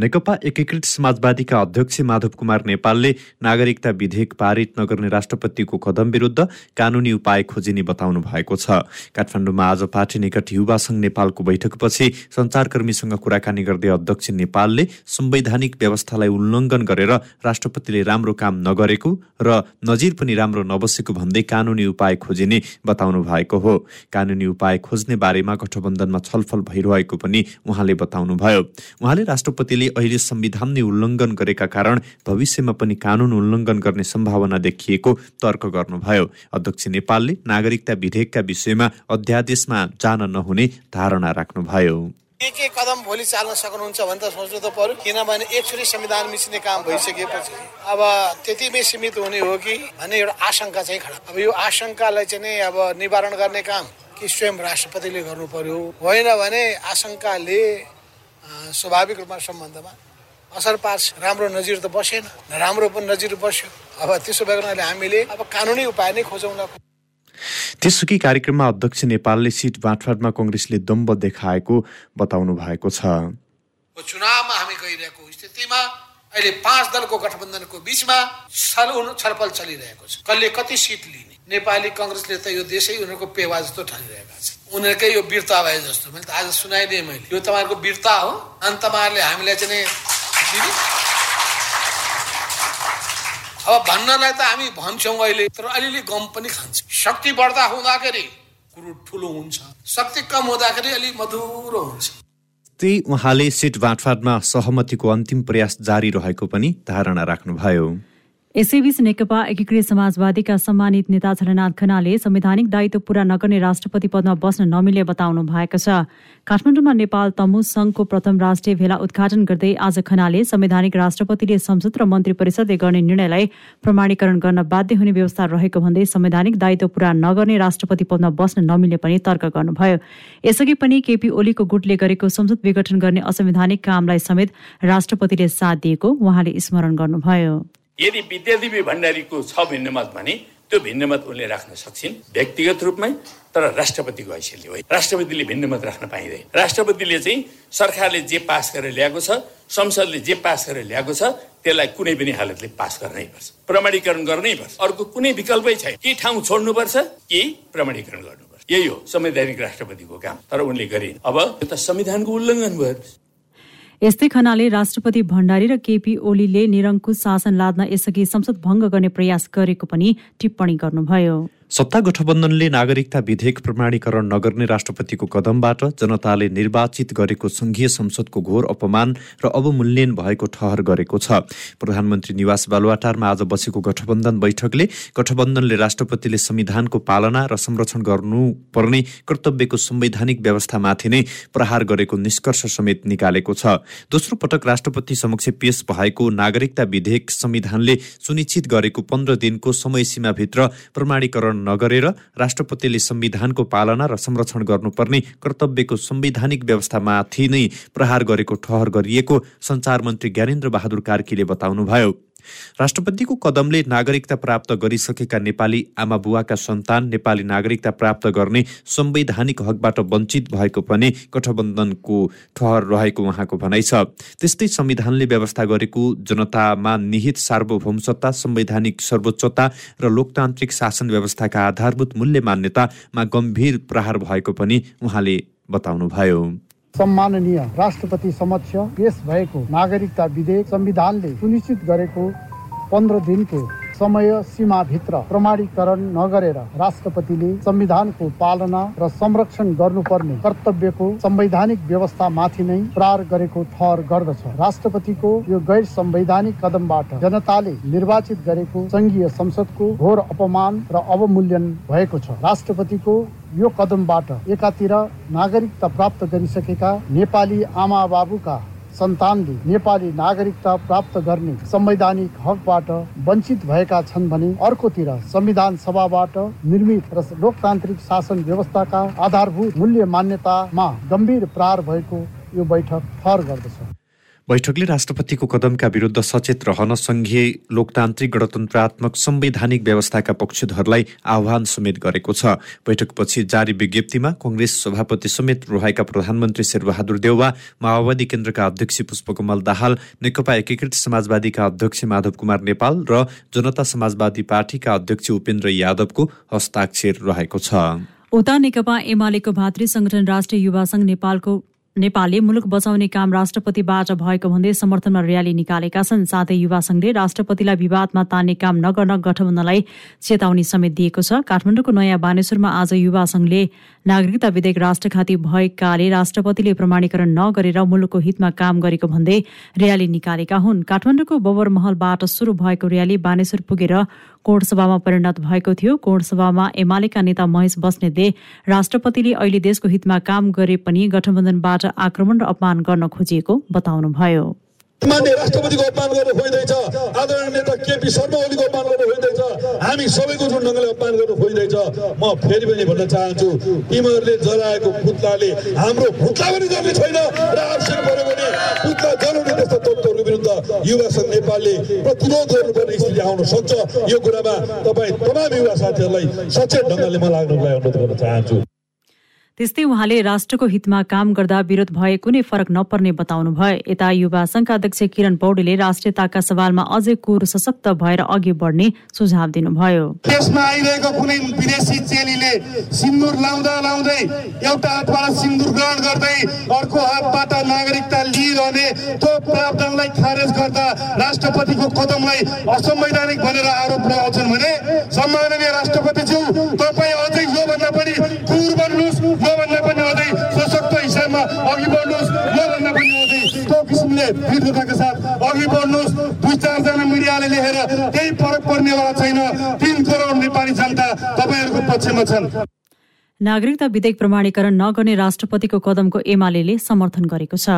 नेकपा एकीकृत समाजवादीका अध्यक्ष माधव कुमार नेपालले नागरिकता विधेयक पारित नगर्ने राष्ट्रपतिको कदम विरुद्ध कानूनी उपाय खोजिने बताउनु भएको छ। काठमाडौँमा आज पार्टी निकट युवा संघ नेपालको बैठकपछि सञ्चारकर्मीसँग कुराकानी गर्दै अध्यक्ष नेपालले संवैधानिक व्यवस्थालाई उल्लङ्घन गरेर राष्ट्रपतिले राम्रो काम नगरेको र नजिर पनि राम्रो नबसेको भन्दै कानूनी उपाय खोजिने बताउनु भएको हो। कानूनी उपाय खोज्ने बारेमा गठबन्धनमा छलफल भइरहेको पनि उहाँले बताउनुभयो। उहाँले राष्ट्रपतिले अहिले संविधान नै उल्लङ्घन गरेका कारण भविष्यमा पनि कानून उल्लङ्घन गर्ने सम्भावना देखिएको तर्क गर्नुभयो। अध्यक्ष नेपालले नागरिकता विधेयकका विषयमा अध्यादेशमा जान नहुने धारणा राख्नुभयो। के के कदम भोलि चाल्न सक्नुहुन्छ भने त सोच्नु त पर्यो। किनभने एकचोटि संविधान मिच्ने काम भइसकेपछि अब त्यतिमै सीमित हुने हो कि भन्ने एउटा आशंका चाहिँ खडा। अब यो आशंकालाई चाहिँ नै अब निवारण गर्ने काम कि स्वयं राष्ट्रपतिले गर्नु पर्यो? होइन भने आशंकाले स्वाभाविक रूपमा सम्बन्धमा। असर पार्छ। राम्रो नजिर त बसेन। राम्रो पनि नजिर बस्यो। अब त्यसो भएको हुनाले हामीले अब कानुनी उपाय नै खोजौँला त्यसुकै कार्यक्रममा अध्यक्ष नेपालले सिट बाँडफाँडमा कङ्ग्रेसले दम्ब देखाएको बताउनु भएको छ। चुनावमा हामी गइरहेको स्थितिमा अहिले पाँच दलको गठबन्धनको बिचमा छलफल चलिरहेको छ। कसले कति सिट लिने? नेपाली कङ्ग्रेसले त यो देशै उनीहरूको पेवा जस्तो ठानिरहेका छ उनीहरूकै यो वीरता भए जस्तो। मैले त आज सुनाइदिएँ मैले। यो तपाईँहरूको वीरता हो। अनि तपाईँहरूले हामीलाई चाहिँ अब भन्नलाई त हामी भन्छौँ अहिले तर अलिअलि गम पनि खान्छ। शक्ति बढ्दा हुँदाखेरि कुरो ठुलो हुन्छ। शक्ति कम हुँदाखेरि अलिक मधुरो हुन्छ। त्यही उहाँले सिट बाँडफाँडमा सहमतिको अन्तिम प्रयास जारी रहेको पनि धारणा राख्नुभयो। यसैबीच नेकपा एकीकृत समाजवादीका सम्मानित नेता झलनाथ खनाले संवैधानिक दायित्व पूरा नगर्ने राष्ट्रपति पदमा बस्न नमिल्ने बताउनु भएको छ। काठमाडौँमा नेपाल तमु संघको प्रथम राष्ट्रिय भेला उद्घाटन गर्दै आज खनाले संवैधानिक राष्ट्रपतिले संसद र मन्त्री परिषदले गर्ने निर्णयलाई प्रमाणीकरण गर्न बाध्य हुने व्यवस्था रहेको भन्दै संवैधानिक दायित्व पूरा नगर्ने राष्ट्रपति पदमा बस्न नमिल्ने पनि तर्क गर्नुभयो। यसअघि पनि केपी ओलीको गुटले गरेको संसद विघटन गर्ने असंवैधानिक कामलाई समेत राष्ट्रपतिले साथ दिएको उहाँले स्मरण गर्नुभयो। यदि विद्यादेवी भण्डारीको छ भिन्नमत भने त्यो भिन्नमत उनले राख्न सक्छन् व्यक्तिगत रूपमै तर राष्ट्रपतिको हैसियतले होइन राष्ट्रपतिले भिन्नमत राख्न पाइँदैन। राष्ट्रपतिले चाहिँ सरकारले जे पास गरेर ल्याएको छ संसदले जे पास गरेर ल्याएको छ त्यसलाई कुनै पनि हालतले पास गर्नै पर्छ। प्रमाणीकरण गर्नै पर्छ। अर्को कुनै विकल्पै छैन। कि ठाउँ छोड्नुपर्छ? कि प्रमाणीकरण गर्नुपर्छ? यही हो संवैधानिक राष्ट्रपतिको काम। तर उनले गरिन्। अब यो त संविधानको उल्लङ्घन भयो। यस्तै खनाले राष्ट्रपति भण्डारी र केपी ओलीले निरङ्कुश शासन लाद्न यसअघि संसद भङ्ग गर्ने प्रयास गरेको पनि टिप्पणी गर्नुभयो। सत्ता गठबन्धनले नागरिकता विधेयक प्रमाणीकरण नगर्ने राष्ट्रपतिको कदमबाट जनताले निर्वाचित गरेको संघीय संसदको घोर अपमान र अवमूल्यन भएको ठहर गरेको छ। प्रधानमन्त्री निवास बालुवाटारमा आज बसेको गठबन्धन बैठकले गठबन्धनले राष्ट्रपतिले संविधानको पालना र संरक्षण गर्नुपर्ने कर्तव्यको संवैधानिक व्यवस्थामाथि नै प्रहार गरेको निष्कर्ष समेत निकालेको छ। दोस्रो पटक राष्ट्रपति समक्ष पेश भएको नागरिकता विधेयक संविधानले सुनिश्चित गरेको पन्ध्र दिनको समय सीमाभित्र नगरेर राष्ट्रपतिले संविधानको पालना र संरक्षण गर्नुपर्ने कर्तव्यको संवैधानिक व्यवस्थामाथि नै प्रहार गरेको ठहर गरिएको सञ्चार मन्त्री ज्ञानेन्द्र बहादुर कार्कीले बताउनुभयो। राष्ट्रपतिको कदमले नागरिकता प्राप्त गरिसकेका नेपाली आमा बुवाका सन्तान नेपाली नागरिकता प्राप्त गर्ने संवैधानिक हकबाट वञ्चित भएको पनि गठबन्धनको ठहर रहेको उहाँको भनाइ छ। त्यस्तै संविधानले व्यवस्था गरेको जनतामा निहित सार्वभौमसत्ता संवैधानिक सर्वोच्चता र लोकतान्त्रिक शासन व्यवस्थाका आधारभूत मूल्य मान्यतामा गम्भीर प्रहार भएको पनि उहाँले बताउनुभयो। सम्माननीय राष्ट्रपति समक्ष पेश भएको नागरिकता विधेयक संविधानले सुनिश्चित गरेको पन्ध्र दिनको समय सीमाभित्र प्रमाणीकरण नगरेर राष्ट्रपतिले संविधानको पालना र संरक्षण गर्नुपर्ने कर्तव्यको संवैधानिक व्यवस्थामाथि नै प्रहार गरेको ठहर गर्दछ। राष्ट्रपतिको यो गैर संवैधानिक कदमबाट जनताले निर्वाचित गरेको संघीय संसदको घोर अपमान र अवमूल्यन भएको छ। राष्ट्रपतिको यो कदमबाट एकातिर नागरिकता प्राप्त गरिसकेका नेपाली आमा बाबुका सन्तानले नेपाली नागरिकता प्राप्त गर्ने संवैधानिक हकबाट वञ्चित भएका छन् भने अर्कोतिर संविधान सभाबाट निर्मित र लोकतान्त्रिक शासन व्यवस्थाका आधारभूत मूल्य मान्यतामा गम्भीर प्रहार भएको यो बैठक ठहर गर्दछ। बैठकले राष्ट्रपतिको कदमका विरुद्ध सचेत रहन संघीय लोकतान्त्रिक गणतन्त्रात्मक संवैधानिक व्यवस्थाका पक्षधरलाई आह्वान समेत गरेको छ। बैठकपछि जारी विज्ञप्तिमा कङ्ग्रेस सभापति समेत रहेका प्रधानमन्त्री शेरबहादुर देउवा माओवादी केन्द्रका अध्यक्ष पुष्पकमल दाहाल नेकपा एकीकृत समाजवादीका अध्यक्ष माधव कुमार नेपाल र जनता समाजवादी पार्टीका अध्यक्ष उपेन्द्र यादवको हस्ताक्षर रहेको छ। उता नेकपा एमालेको भातृ संगठन राष्ट्रिय युवा संघ नेपालको नेपालले मुलुक बचाउने काम राष्ट्रपतिबाट भएको भन्दै समर्थनमा र्याली निकालेका छन्। साथै युवा संघले राष्ट्रपतिलाई विवादमा तान्ने काम नगर्न गठबन्धनलाई चेतावनी समेत दिएको छ। काठमाडौँको नयाँ बानेश्वरमा आज युवा संघले नागरिकता विधेयक राष्ट्रघाती भएकाले राष्ट्रपतिले प्रमाणीकरण नगरेर मुलुकको हितमा काम गरेको भन्दै र्याली निकालेका हुन्। काठमाडौँको बबर महलबाट सुरु भएको र्याली बानेश्वर पुगेर कोणसभामा परिणत भएको थियो। कोणसभामा एमालेका नेता महेश बस्नेतले राष्ट्रपतिले अहिले देशको हितमा काम गरे पनि गठबन्धनबाट आक्रमण र अपमान गर्न खोजिएको बताउनुभयो। मान्य राष्ट्रपतिको अपमान गर्नु खोइँदैछ आदरणीय नेता केपी शर्मा ओलीको अपमान गर्नु खोइँदैछ हामी सबैको जुन ढङ्गले अपमान गर्नु खोइँदैछ म फेरि पनि भन्न चाहन्छु तिमीहरूले जलाएको पुत्लाले हाम्रो पुत्ला पनि गर्ने छैन र आवश्यक पऱ्यो भने पुत्ला जलाउने त्यस्ता तत्त्वहरूको विरुद्ध युवा सङ्घ नेपालले प्रतिरोध गर्नुपर्ने स्थिति आउन सक्छ। यो कुरामा तपाईँ तमाम युवा साथीहरूलाई सचेत ढङ्गले म लाग्नुलाई अनुरोध गर्न चाहन्छु। त्यस्तै उहाँले राष्ट्रको हितमा काम गर्दा विरोध भए कुनै फरक नपर्ने बताउनु भयो यता युवा संघका अध्यक्ष किरण पौडेलले राष्ट्रियताका सवालमा अझै कुर सशक्त भएर अघि बढ्ने सुझाव दिनुभयो। देशमा आइरहेको कुनै विदेशी चेलीले सिन्दुर लाउँदा लाउँदै एउटा हातबाट सिन्दुर ग्रहण गर्दै अर्को हातबाट नागरिकता लिइरहने त्यो प्रावधानलाई खारेज गर्दा राष्ट्रपतिको कदमलाई असंवैधानिक भनेर आरोप लगाउँछन् भने सम्माननीय राष्ट्रपतिज्यू तपाईँ अझै योभन्दा पनि कुर बन्नुहोस् योभन्दा पनि अझै सशक्त हिसाबमा अघि बढ्नुहोस् योभन्दा पनि अझै त्यो किसिमले दृढताका साथ अघि बढ्नुहोस्। दुई चारजना मिडियाले लेखेर केही फरक पर्नेवाला छैन। तिन करोड नेपाली जनता तपाईँहरूको पक्षमा छन्। नागरिकता विधेयक प्रमाणीकरण नगर्ने राष्ट्रपतिको कदमको एमाले समर्थन गरेको छ।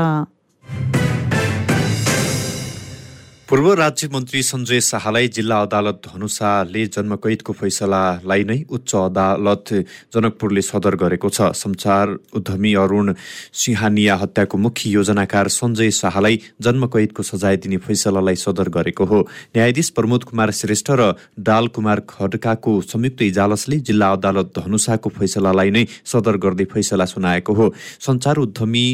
पूर्व राज्य मन्त्री सञ्जय शाहलाई जिल्ला अदालत धनुषाले जन्मकैदको फैसलालाई नै उच्च अदालत जनकपुरले सदर गरेको छ। संचार उद्यमी अरूण सिंहानिया हत्याको मुख्य योजनाकार सञ्जय शाहलाई जन्मकैदको सजाय दिने फैसलालाई सदर गरेको हो। न्यायाधीश प्रमोद कुमार श्रेष्ठ र डाल कुमार खड्काको संयुक्त इजालसले जिल्ला अदालत धनुषाको फैसलालाई नै सदर गर्दै फैसला सुनाएको हो। संचार उद्यमी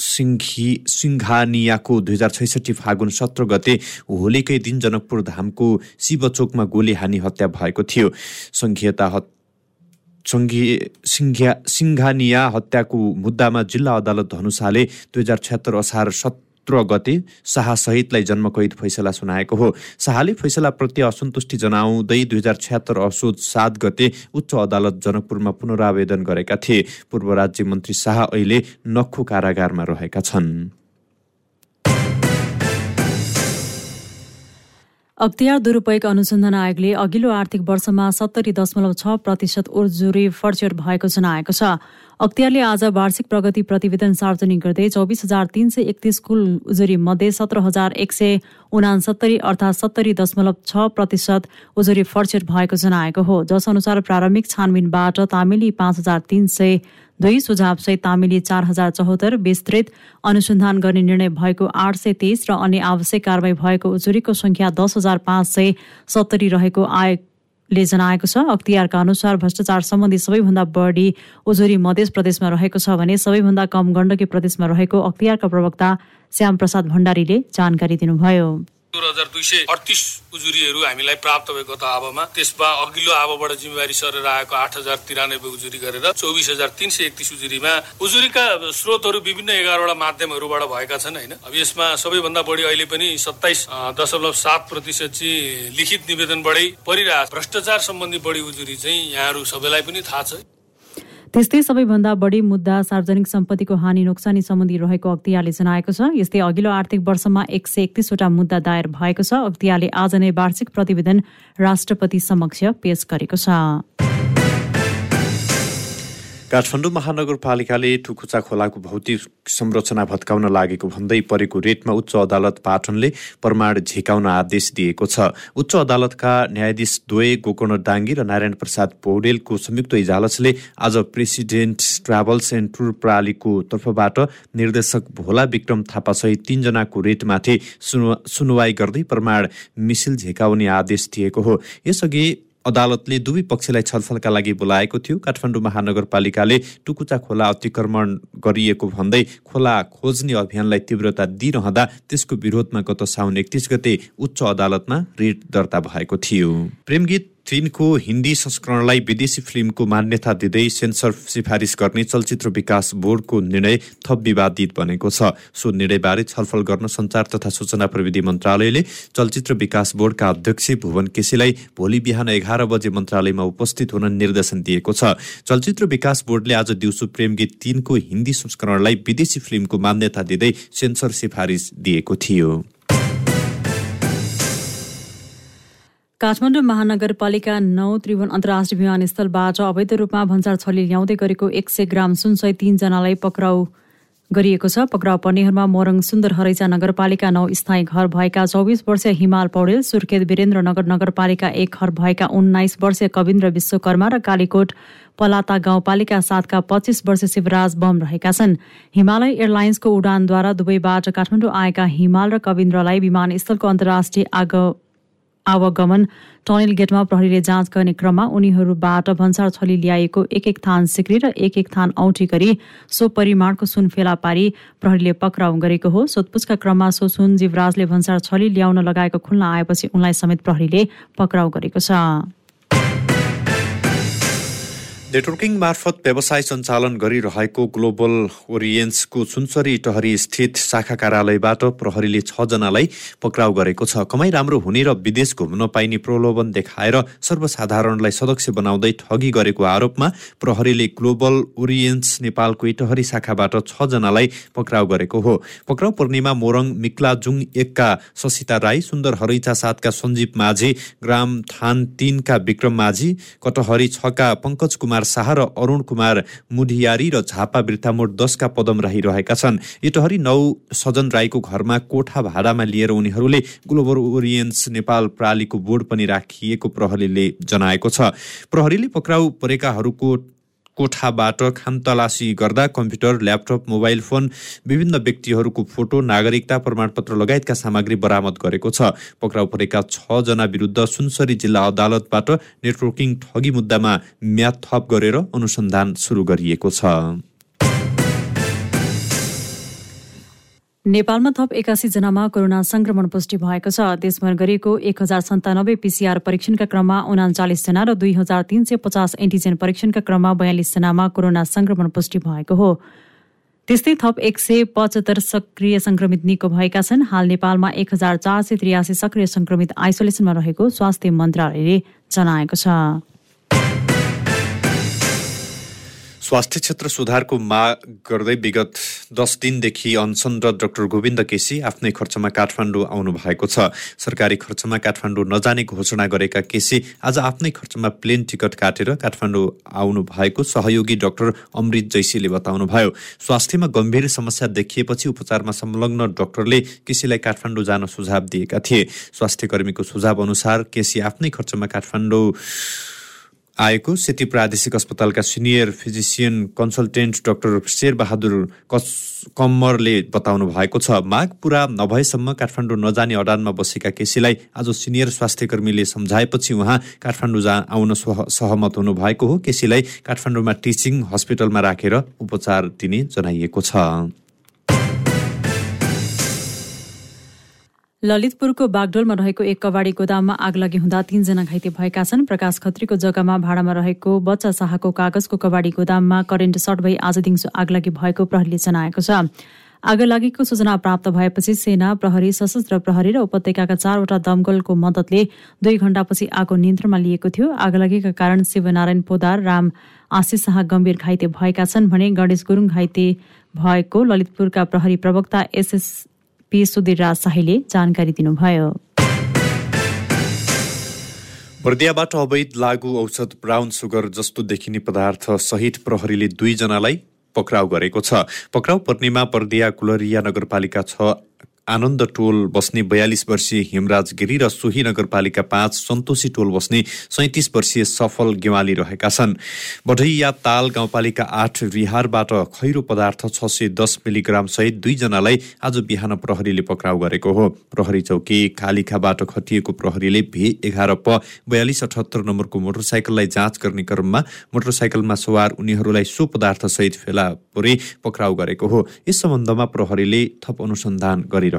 सिङ्घी सिङ्घानियाको दुई हजार छैसठी फागुन सत्र गते होलीकै दिन जनकपुर धामको शिवचोकमा गोली हानी हत्या भएको थियो। सङ्घीयता सङ्घीय सिङ्घ्या सिङ्घानिया हत्याको मुद्दामा जिल्ला अदालत धनुषाले दुई हजार छत्तर असार सत्र सत्र गते शाहसहितलाई जन्मकैद फैसला सुनाएको हो। शाहले फैसलाप्रति असन्तुष्टि जनाउँदै दुई हजार छ्यात्तर असोज सात गते उच्च अदालत जनकपुरमा पुनरावेदन गरेका थिए। पूर्व राज्य मन्त्री शाह अहिले नक्खु कारागारमा रहेका छन्। अख्तियार दुरूपयोग अनुसन्धान आयोगले अघिल्लो आर्थिक वर्षमा सत्तरी दशमलव छ प्रतिशत उर्जुरी फर्चर भएको जनाएको छ। अख्तियारले आज वार्षिक प्रगति प्रतिवेदन सार्वजनिक गर्दै चौबिस हजार तीन सय एकतिस कुल उजुरी मध्ये सत्र हजार एक सय उनासत्तरी अर्थात् सत्तरी दशमलव छ प्रतिशत उजुरी फर्चर भएको जनाएको हो। जस अनुसार प्रारम्भिक छानबिनबाट तामिली पाँच हजार तीन सय दुई सुझावसहित तामिली चार हजार चौहत्तर विस्तृत अनुसन्धान गर्ने निर्णय भएको आठ सय तेइस र अन्य आवश्यक कारवाही भएको उजुरीको संख्या दस हजार पाँच सय सत्तरी रहेको आयोग ले जनाएको छ। अख्तियारका अनुसार भ्रष्टाचार सम्बन्धी सबैभन्दा बढी उजुरी मध्य प्रदेशमा रहेको छ भने सबैभन्दा कम गण्डकी प्रदेशमा रहेको अख्तियारका प्रवक्ता श्याम प्रसाद भण्डारीले जानकारी दिनुभयो। सोह्र हजार दुई सय अडतिस उजुरीहरू हामीलाई प्राप्त भएको त आबोमा त्यसमा अघिल्लो आबोबाट जिम्मेवारी सरेर आएको आठ हजार तिरानब्बे उजुरी गरेर चौबिस हजार तिन सय एकतिस उजुरीमा उजुरीका स्रोतहरू विभिन्न एघारवटा माध्यमहरूबाट भएका छन् होइन? अब यसमा सबैभन्दा बढी अहिले पनि सत्ताइस दशमलव सात प्रतिशत चाहिँ लिखित निवेदनबाटै परिरहेको भ्रष्टाचार सम्बन्धी बढी उजुरी चाहिँ यहाँहरू सबैलाई पनि थाहा छ। त्यस्तै सबैभन्दा बढी मुद्दा सार्वजनिक सम्पत्तिको हानि नोक्सानी सम्बन्धी रहेको अख्तियारले जनाएको छ। यस्तै अघिल्लो आर्थिक वर्षमा एक सय एकतिसवटा मुद्दा दायर भएको छ। अख्तियारले आज नै वार्षिक प्रतिवेदन राष्ट्रपति समक्ष पेश गरेको छ। काठमाडौँ महानगरपालिकाले टुकुचा खोलाको भौतिक संरचना भत्काउन लागेको भन्दै परेको रेटमा उच्च अदालत पाटनले प्रमाण झिकाउन आदेश दिएको छ। उच्च अदालतका न्यायाधीश द्वय गोकर्ण डाङ्गी र नारायण प्रसाद पौडेलको संयुक्त इजालसले आज प्रेसिडेन्ट ट्राभल्स एन्ड टुर प्रणालीको तर्फबाट निर्देशक भोला विक्रम थापासहित तीनजनाको रेटमाथि सुनवाई गर्दै प्रमाण मिसिल झिकाउने आदेश दिएको हो। यसअघि अदालतले दुवै पक्षलाई छलफलका लागि बोलाएको थियो। काठमाडौँ महानगरपालिकाले टुकुचा खोला अतिक्रमण गरिएको भन्दै खोला खोज्ने अभियानलाई तीव्रता दिइरहँदा त्यसको विरोधमा गत साउन एकतिस गते उच्च अदालतमा रिट दर्ता भएको थियो। प्रेमगीत तिनको हिन्दी संस्करणलाई विदेशी फिल्मको मान्यता दिँदै सेन्सर सिफारिस गर्ने चलचित्र विकास बोर्डको निर्णय थप विवादित बनेको छ। सो निर्णयबारे छलफल गर्न सञ्चार तथा सूचना प्रविधि मन्त्रालयले चलचित्र विकास बोर्डका अध्यक्ष भुवन केसीलाई भोलि बिहान एघार बजे मन्त्रालयमा उपस्थित हुन निर्देशन दिएको छ। चलचित्र विकास बोर्डले आज दिउँसो प्रेमगीत तिनको हिन्दी संस्करणलाई विदेशी फिल्मको मान्यता दिँदै सेन्सर सिफारिस दिएको थियो। काठमाडौँ महानगरपालिका नौ त्रिभुवन अन्तर्राष्ट्रिय विमानस्थलबाट अवैध रूपमा भन्सार छली ल्याउँदै गरेको एक सय ग्राम सुनसहित तीनजनालाई पक्राउ गरिएको छ। पक्राउ पर्नेहरूमा मोरङ सुन्दर हरैचा नगरपालिका नौ स्थायी घर भएका चौबिस वर्षीय हिमाल पौडेल सुर्खेत वीरेन्द्रनगर नगरपालिका एक घर भएका उन्नाइस वर्षीय कविन्द्र विश्वकर्मा र कालीकोट पलाता गाउँपालिका सातका पच्चिस वर्ष शिवराज बम रहेका छन्। हिमालय एयरलाइन्सको उडानद्वारा दुवैबाट काठमाडौँ आएका हिमाल र कविन्द्रलाई विमानस्थलको अन्तर्राष्ट्रिय आग आवागमन। टनेल गेटमा प्रहरीले जाँच गर्ने क्रममा उनीहरूबाट भन्सार छली ल्याएको एक एक थान सिक्री र एक एक थान औठी गरी सो परिमाणको सुन फेला पारी प्रहरीले पक्राउ गरेको हो। सोधपुछका क्रममा सो सुन जीवराजले भन्सार छली ल्याउन लगाएको खुल्न आएपछि उनलाई समेत प्रहरीले पक्राउ गरेको छ। नेटवर्किङ मार्फत व्यवसाय सञ्चालन गरिरहेको ग्लोबल ओरियन्सको सुनसरी टहरी स्थित शाखा कार्यालयबाट प्रहरीले छजनालाई पक्राउ गरेको छ। कमाई राम्रो हुने र विदेश घुम्न पाइने प्रलोभन देखाएर सर्वसाधारणलाई सदस्य बनाउँदै ठगी गरेको आरोपमा प्रहरीले ग्लोबल ओरियन्स नेपालको इटहरी शाखाबाट छजनालाई पक्राउ गरेको हो। पक्राउ पर्नेमा मोरङ मिक्लाजुङ एकका ससिता राई सुन्दर हरैचा सातका सञ्जीव माझी ग्राम थान तिनका विक्रम माझी कटहरी छका पङ्कज कुमार कुमार शाह र अरुण कुमार मुढियारी र झापा वृत्तामोड दसका पदम राहिरहेका छन्। इटहरी नौ सजन राईको घरमा कोठा भाडामा लिएर उनीहरूले ग्लोबल ओरियन्स नेपाल प्रालीको बोर्ड पनि राखिएको प्रहरीले जनाएको छ। प्रहरीले पक्राउ परेकाहरूको कोठाबाट खानतलासी गर्दा कम्प्युटर ल्यापटप मोबाइल फोन विभिन्न व्यक्तिहरूको फोटो नागरिकता प्रमाणपत्र लगायतका सामग्री बरामद गरेको छ। पक्राउ परेका छजना विरुद्ध सुनसरी जिल्ला अदालतबाट नेटवर्किङ ठगी मुद्दामा म्याद थप गरेर अनुसन्धान सुरु गरिएको छ। नेपालमा थप एकासी जनामा कोरोना संक्रमण पुष्टि भएको छ। देशभर गरिएको एक हजार सन्तानब्बे पिसिआर परीक्षणका क्रममा उनाचालिस जना र दुई हजार तीन सय पचास एन्टिजेन परीक्षणका क्रममा बयालिस जनामा कोरोना संक्रमण पुष्टि भएको हो। त्यस्तै थप एक सय पचहत्तर सक्रिय संक्रमित निको भएका छन्। हाल नेपालमा एक हजार चार सय त्रियासी सक्रिय संक्रमित आइसोलेसनमा रहेको स्वास्थ्य मन्त्रालयले जनाएको छ। स्वास्थ्य क्षेत्र सुधारको माग गर्दै विगत दस दिनदेखि अनसनरत डाक्टर गोविन्द केसी आफ्नै खर्चमा काठमाडौँ आउनु भएको छ। सरकारी खर्चमा काठमाडौँ नजाने घोषणा गरेका केसी आज आफ्नै खर्चमा प्लेन टिकट काटेर काठमाडौँ आउनु भएको सहयोगी डाक्टर अमृत जैसीले बताउनुभयो। स्वास्थ्यमा गम्भीर समस्या देखिएपछि उपचारमा संलग्न डाक्टरले केसीलाई काठमाडौँ जान सुझाव दिएका थिए। स्वास्थ्य कर्मीको सुझाव अनुसार केसी आफ्नै खर्चमा काठमाडौँ आएको सेती प्रादेशिक अस्पतालका senior physician consultant doctor Sherbahadur कस कम्मरले बताउनु भएको छ माग पुरा नभएसम्म काठमाडौँ नजाने अडानमा बसेका केसीलाई आज सिनियर स्वास्थ्य कर्मीले सम्झाएपछि उहाँ काठमाडौँ जा आउन सहमत हुनुभएको हो। केसीलाई काठमाडौँमा टिचिङ हस्पिटलमा राखेर उपचार दिने जनाइएको छ। ललितपुरको बागडोलमा रहेको एक कबाडी गोदाममा आग लागि हुँदा तीनजना घाइते भएका छन्। प्रकाश खत्रीको जग्गामा भाडामा रहेको बच्चा शाहको कागजको कबाडी गोदाममा करेन्ट सर्ट भई आज दिउँसो आग लागि भएको प्रहरीले जनाएको छ। आग लागेको सूचना प्राप्त भएपछि सेना प्रहरी सशस्त्र प्रहरी र उपत्यकाका चारवटा दमकलको मद्दतले दुई घण्टापछि आगो नियन्त्रणमा लिएको थियो। आग लागेका कारण शिवनारायण पोदार राम आशिष शाह गम्भीर घाइते भएका छन् भने गणेश गुरुङ घाइते भएको ललितपुरका प्रहरी प्रवक्ता एसएस पी सुधीर राज शाहीले जानकारी दिनुभयो। बर्दियाबाट अवैध लागू औषध ब्राउन सुगर जस्तो देखिने पदार्थ सहित प्रहरीले दुईजनालाई पक्राउ गरेको छ। पक्राउ पर्नेमा पर्दिया कुलरिया नगरपालिका छ आनन्द टोल बस्ने बयालिस वर्षीय हिमराज गिरी र सोही नगरपालिका पाँच सन्तोषी टोल बस्ने सैतिस वर्षीय सफल गेवाली रहेका छन्। बढैया ताल गाउँपालिका आठ विहारबाट खैरो पदार्थ छ सय दस मिलिग्राम सहित दुईजनालाई आज बिहान प्रहरीले पक्राउ गरेको हो। प्रहरी चौकी कालिखाबाट खटिएको प्रहरीले भे एघार प बयालिस अठहत्तर नम्बरको मोटरसाइकललाई जाँच गर्ने क्रममा मोटरसाइकलमा सवार उनीहरूलाई सो पदार्थ सहित फेला परे पक्राउ गरेको हो। यस सम्बन्धमा प्रहरीले थप अनुसन्धान गरिरहेको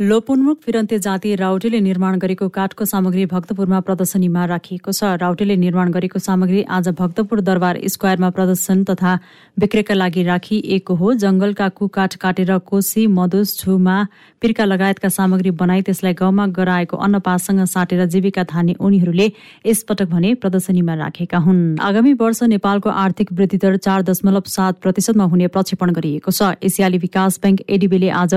लोपोन्मुख फिरन्ते जाति राउटेले निर्माण गरेको काठको सामग्री भक्तपुरमा प्रदर्शनीमा राखिएको छ। राउटेले निर्माण गरेको सामग्री आज भक्तपुर दरबार स्क्वायरमा प्रदर्शन तथा बिक्रीका लागि राखिएको हो। जंगलका कुकाठ काटेर कोसी मधुस छुमा पिर्का लगायतका सामग्री बनाई त्यसलाई गाउँमा गराएको अन्नपातसँग साटेर जीविका थाने उनीहरूले यसपटक भने प्रदर्शनीमा राखेका हुन्। आगामी वर्ष नेपालको आर्थिक वृद्धि दर चार दशमलव सात प्रतिशतमा हुने प्रक्षेपण गरिएको छ। एसियाली विकास ब्याङ्क एडिबीले आज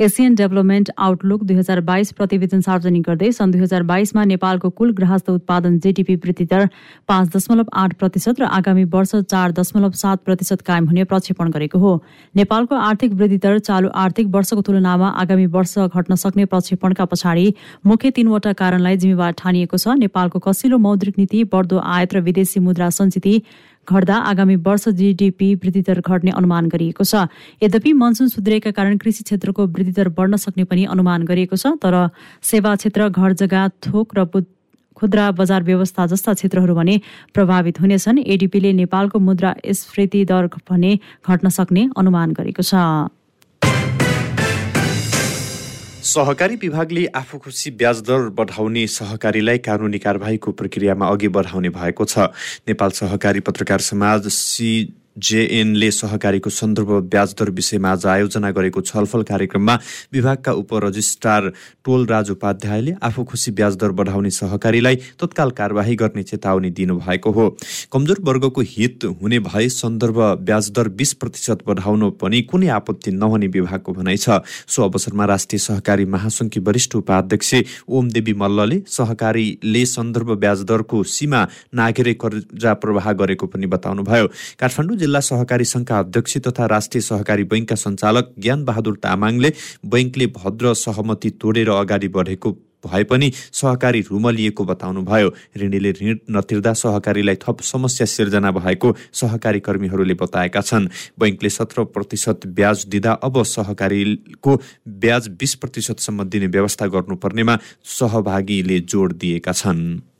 एसियन डेभलपमेन्ट आउटलुक दुई हजार बाइस प्रतिवेदन सार्वजनिक गर्दै सन् दुई हजार बाइसमा नेपालको कुल गृहस्थ उत्पादन जेटिपी वृद्धि दर पाँच दशमलव आठ प्रतिशत र आगामी वर्ष चार दशमलव सात प्रतिशत कायम हुने प्रक्षेपण गरेको हो। नेपालको आर्थिक वृद्धि दर चालु आर्थिक वर्षको तुलनामा आगामी वर्ष घट्न सक्ने प्रक्षेपणका पछाडि मुख्य तीनवटा कारणलाई जिम्मेवार ठानिएको छ। नेपालको कसिलो मौद्रिक नीति बढ्दो आयात र विदेशी मुद्रा सञ्चित घट्दा आगामी वर्ष जीडीपी वृद्धिदर घट्ने अनुमान गरिएको छ। यद्यपि मनसुन सुध्रिएका कारण कृषि क्षेत्रको वृद्धिदर बढ्न सक्ने पनि अनुमान गरिएको छ तर सेवा क्षेत्र घर जग्गा थोक र खुद्रा बजार व्यवस्था जस्ता क्षेत्रहरू भने प्रभावित हुनेछन्। एडिपीले नेपालको मुद्रा स्फीति दर भने घट्न सक्ने अनुमान गरेको छ। सहकारी विभागले आफू खुसी ब्याज दर बढाउने सहकारीलाई कानुनी कारवाहीको प्रक्रियामा अघि बढाउने भएको छ। नेपाल सहकारी पत्रकार समाज सी जेएनले सहकारीको सन्दर्भ ब्याज दर विषयमा आज आयोजना गरेको छलफल कार्यक्रममा विभागका उपरजिस्ट्रार टोल राज उपाध्यायले आफू खुसी ब्याज दर बढाउने सहकारीलाई तत्काल कारवाही गर्ने चेतावनी दिनुभएको हो। कमजोर वर्गको हित हुने भए सन्दर्भ ब्याज दर बिस प्रतिशत बढाउनु पनि कुनै आपत्ति नहुने विभागको भनाइ छ। सो अवसरमा राष्ट्रिय सहकारी महासङ्घकी वरिष्ठ उपाध्यक्ष ओम देवी मल्लले सहकारीले सन्दर्भ ब्याज दरको सीमा नागेरै कर्जा प्रवाह गरेको पनि बताउनुभयो। काठमाडौँ जिल्ला सहकारी सङ्घका अध्यक्ष तथा राष्ट्रिय सहकारी बैङ्कका सञ्चालक ज्ञान बहादुर तामाङले बैङ्कले भद्र सहमति तोडेर अगाडि बढेको भए पनि सहकारी रुमलिएको बताउनुभयो। ऋणीले ऋण नतिर्दा सहकारीलाई थप समस्या सिर्जना भएको सहकारी कर्मीहरूले बताएका छन्। बैङ्कले सत्र प्रतिशत ब्याज दिँदा अब सहकारीको ब्याज बिस प्रतिशतसम्म दिने व्यवस्था गर्नुपर्नेमा सहभागीले जोड दिएका छन्।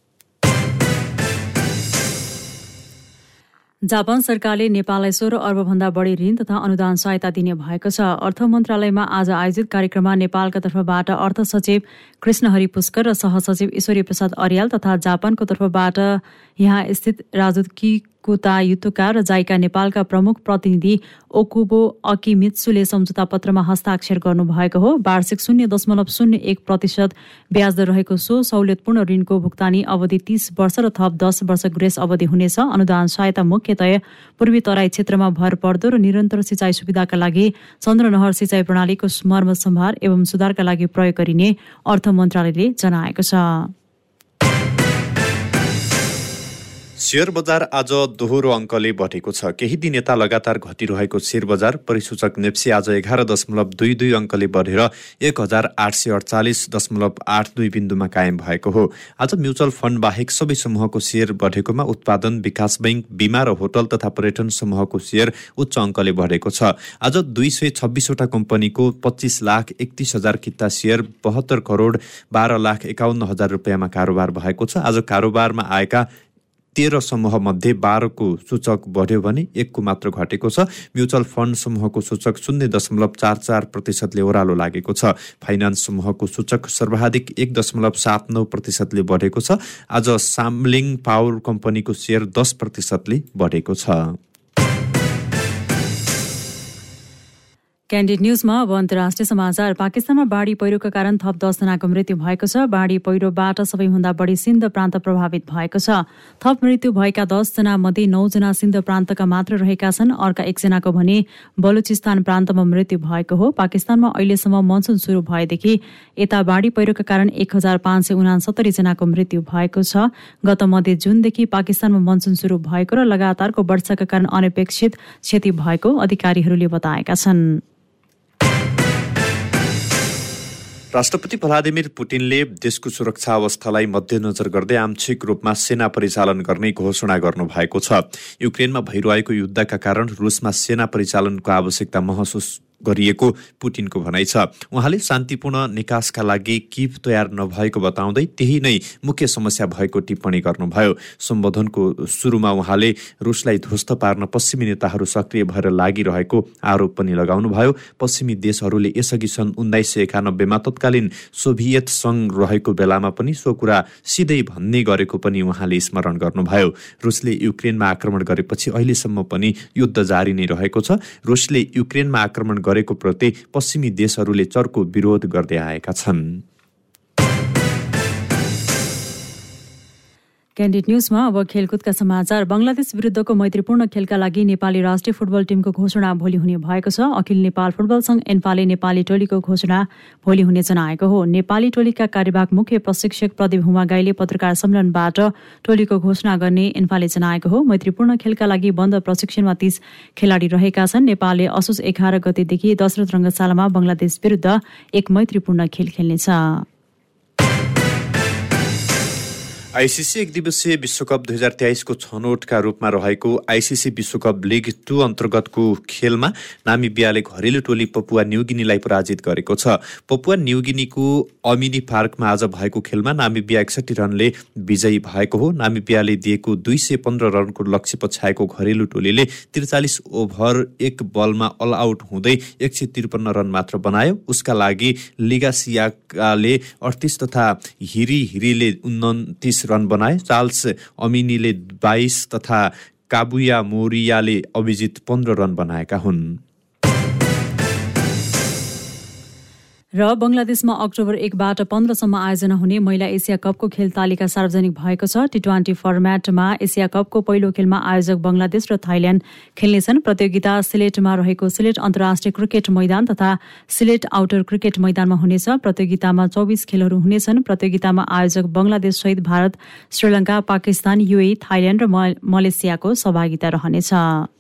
जापान सरकारले नेपाललाई सोह्र अर्बभन्दा बढी ऋण तथा अनुदान सहायता दिने भएको छ। अर्थ मन्त्रालयमा आज आयोजित कार्यक्रममा नेपालका तर्फबाट अर्थ सचिव कृष्णहरि पुष्कर र सहसचिव ईश्वरी प्रसाद अर्याल तथा जापानको तर्फबाट यहाँ स्थित राजदूत कुता युतुका र जाइका नेपालका प्रमुख प्रतिनिधि ओकुबो अकिमित्सुले सम्झौता पत्रमा हस्ताक्षर गर्नुभएको हो। वार्षिक शून्य दशमलव शून्य एक प्रतिशत ब्याज रहेको सो सहुलियतपूर्ण ऋणको भुक्तानी अवधि तीस वर्ष र थप दस वर्ष ग्रेस अवधि हुनेछ। अनुदान सहायता मुख्यतया पूर्वी तराई क्षेत्रमा भर पर्दो र निरन्तर सिँचाइ सुविधाका लागि चन्द्रनहर सिँचाइ प्रणालीको मर्म सम्भार एवं सुधारका लागि प्रयोग गरिने अर्थ मन्त्रालयले जनाएको छ। सेयर बजार आज दोहोरो अङ्कले बढेको छ। केही दिन यता लगातार घटिरहेको सेयर बजार परिसूचक नेप्सी आज एघार दशमलव दुई दुई अङ्कले बढेर एक हजार आठ सय अडचालिस दशमलव आठ दुई बिन्दुमा कायम भएको हो। आज म्युचुअल फन्ड बाहेक सबै समूहको सेयर बढेकोमा उत्पादन विकास बैङ्क बिमा र होटल तथा पर्यटन समूहको सेयर उच्च अङ्कले बढेको छ। आज दुई सय छब्बिसवटा कम्पनीको पच्चिस लाख एकतिस हजार किता सेयर बहत्तर करोड बाह्र लाख एकाउन्न हजार रुपियाँमा कारोबार भएको छ। आज कारोबारमा आएका तेह्र समूह मध्ये बाह्रको सूचक बढ्यो भने एकको मात्र घटेको छ। म्युचुअल फन्ड समूहको सूचक शून्य दशमलव चार चार प्रतिशतले ओह्रालो लागेको छ। फाइनान्स समूहको सूचक सर्वाधिक एक दशमलव सात नौ प्रतिशतले बढेको छ। आज सामलिङ पावर कम्पनीको सेयर दस प्रतिशतले बढेको छ। क्यान्डिड न्युजमा अब अन्तर्राष्ट्रिय समाचार। पाकिस्तानमा बाढी पहिरोका कारण थप दसजनाको मृत्यु भएको छ। बाढी पहिरोबाट सबैभन्दा बढी सिन्ध प्रान्त प्रभावित भएको छ। थप मृत्यु भएका दसजना मध्ये नौजना सिन्ध प्रान्तका मात्र रहेका छन्। अर्का एकजनाको भने बलुचिस्तान प्रान्तमा मृत्यु भएको हो। पाकिस्तानमा अहिलेसम्म मनसुन सुरु भएदेखि यता बाढी पहिरोका कारण एक हजार पाँच सय उनासत्तरी जनाको मृत्यु भएको छ। गत मध्य जुनदेखि पाकिस्तानमा मनसुन सुरु भएको र लगातारको वर्षाका कारण अनपेक्षित क्षति भएको अधिकारीहरूले बताएका छन्। राष्ट्रपति भ्लादिमिर पुटिनले देशको सुरक्षा अवस्थालाई मध्यनजर गर्दै आंशिक रूपमा सेना परिचालन गर्ने घोषणा गर्नुभएको छ। युक्रेनमा भइरहेको युद्धका कारण रुसमा सेना परिचालनको आवश्यकता महसुस गरिएको पुटिनको भनाइ छ। उहाँले शान्तिपूर्ण निकासका लागि किप तयार नभएको बताउँदै त्यही नै मुख्य समस्या भएको टिप्पणी गर्नुभयो। सम्बोधनको सुरुमा उहाँले रुसलाई ध्वस्त पार्न पश्चिमी नेताहरू सक्रिय भएर लागिरहेको आरोप पनि लगाउनुभयो। पश्चिमी देशहरूले यसअघि सन् उन्नाइस सय एकानब्बेमा तत्कालीन सोभियत सङ्घ रहेको बेलामा पनि सो कुरा सिधै भन्ने गरेको पनि उहाँले स्मरण गर्नुभयो। रुसले युक्रेनमा आक्रमण गरेपछि अहिलेसम्म पनि युद्ध जारी नै रहेको छ। रुसले युक्रेनमा आक्रमण गरेको प्रति पश्चिमी देशहरूले चर्को विरोध गर्दै आएका छन्। क्यान्डिड न्युजमा अब खेलकुदका समाचार। बङ्गलादेश विरुद्धको मैत्रीपूर्ण खेलका लागि नेपाली राष्ट्रिय फुटबल टिमको घोषणा भोलि हुने भएको छ। अखिल नेपाल फुटबल संघ एन्फाले नेपाली टोलीको घोषणा भोलि हुने जनाएको हो। नेपाली टोलीका कार्यवाहक मुख्य प्रशिक्षक प्रदीप हुमागाईले पत्रकार सम्मेलनबाट टोलीको घोषणा गर्ने एन्फाले जनाएको हो। मैत्रीपूर्ण खेलका लागि बन्द प्रशिक्षणमा तीस खेलाडी रहेका छन्। नेपालले असोज एघार गतेदेखि दशरथ रङ्गशालामा बङ्गलादेश विरुद्ध एक मैत्रीपूर्ण खेल खेल्नेछ। आइसिसी एक दिवसीय विश्वकप दुई हजार तेइसको छनौटका रूपमा रहेको आइसिसी विश्वकप लिग टू अन्तर्गतको खेलमा नामिबियाले घरेलु टोली पपुवा न्युगिनीलाई पराजित गरेको छ। पपुवा न्युगिनीको अमिनी पार्कमा आज भएको खेलमा नामिबिया एकसठी रनले विजयी भएको हो। नामिबियाले दिएको दुई सय पन्ध्र रनको लक्ष्य पछ्याएको घरेलु टोलीले त्रिचालिस ओभर एक बलमा अल आउट हुँदै एक सय त्रिपन्न रन मात्र बनायो। उसका लागि लिगासियाले अडतिस तथा हिरी हिरीले उन्तिस रन बनाए चार्ल्स अमिनीले बाइस तथा काबुया मोरियाले अभिजित पन्ध्र रन बनाएका हुन्। र बङ्गलादेशमा अक्टोबर एकबाट पन्ध्रसम्म आयोजना हुने महिला एसिया कपको खेल तालिका सार्वजनिक भएको छ। टी ट्वेन्टी फर्मेटमा एसिया कपको पहिलो खेलमा आयोजक बङ्गलादेश र थाइल्याण्ड खेल्नेछन्। प्रतियोगिता सिलेटमा रहेको सिलेट अन्तर्राष्ट्रिय क्रिकेट मैदान तथा सिलेट आउटर क्रिकेट मैदानमा हुनेछ। प्रतियोगितामा चौबिस खेलहरू हुनेछन्। प्रतियोगितामा आयोजक बङ्गलादेश सहित भारत श्रीलङ्का पाकिस्तान युए थाइल्याण्ड र मलेसियाको सहभागिता रहनेछ।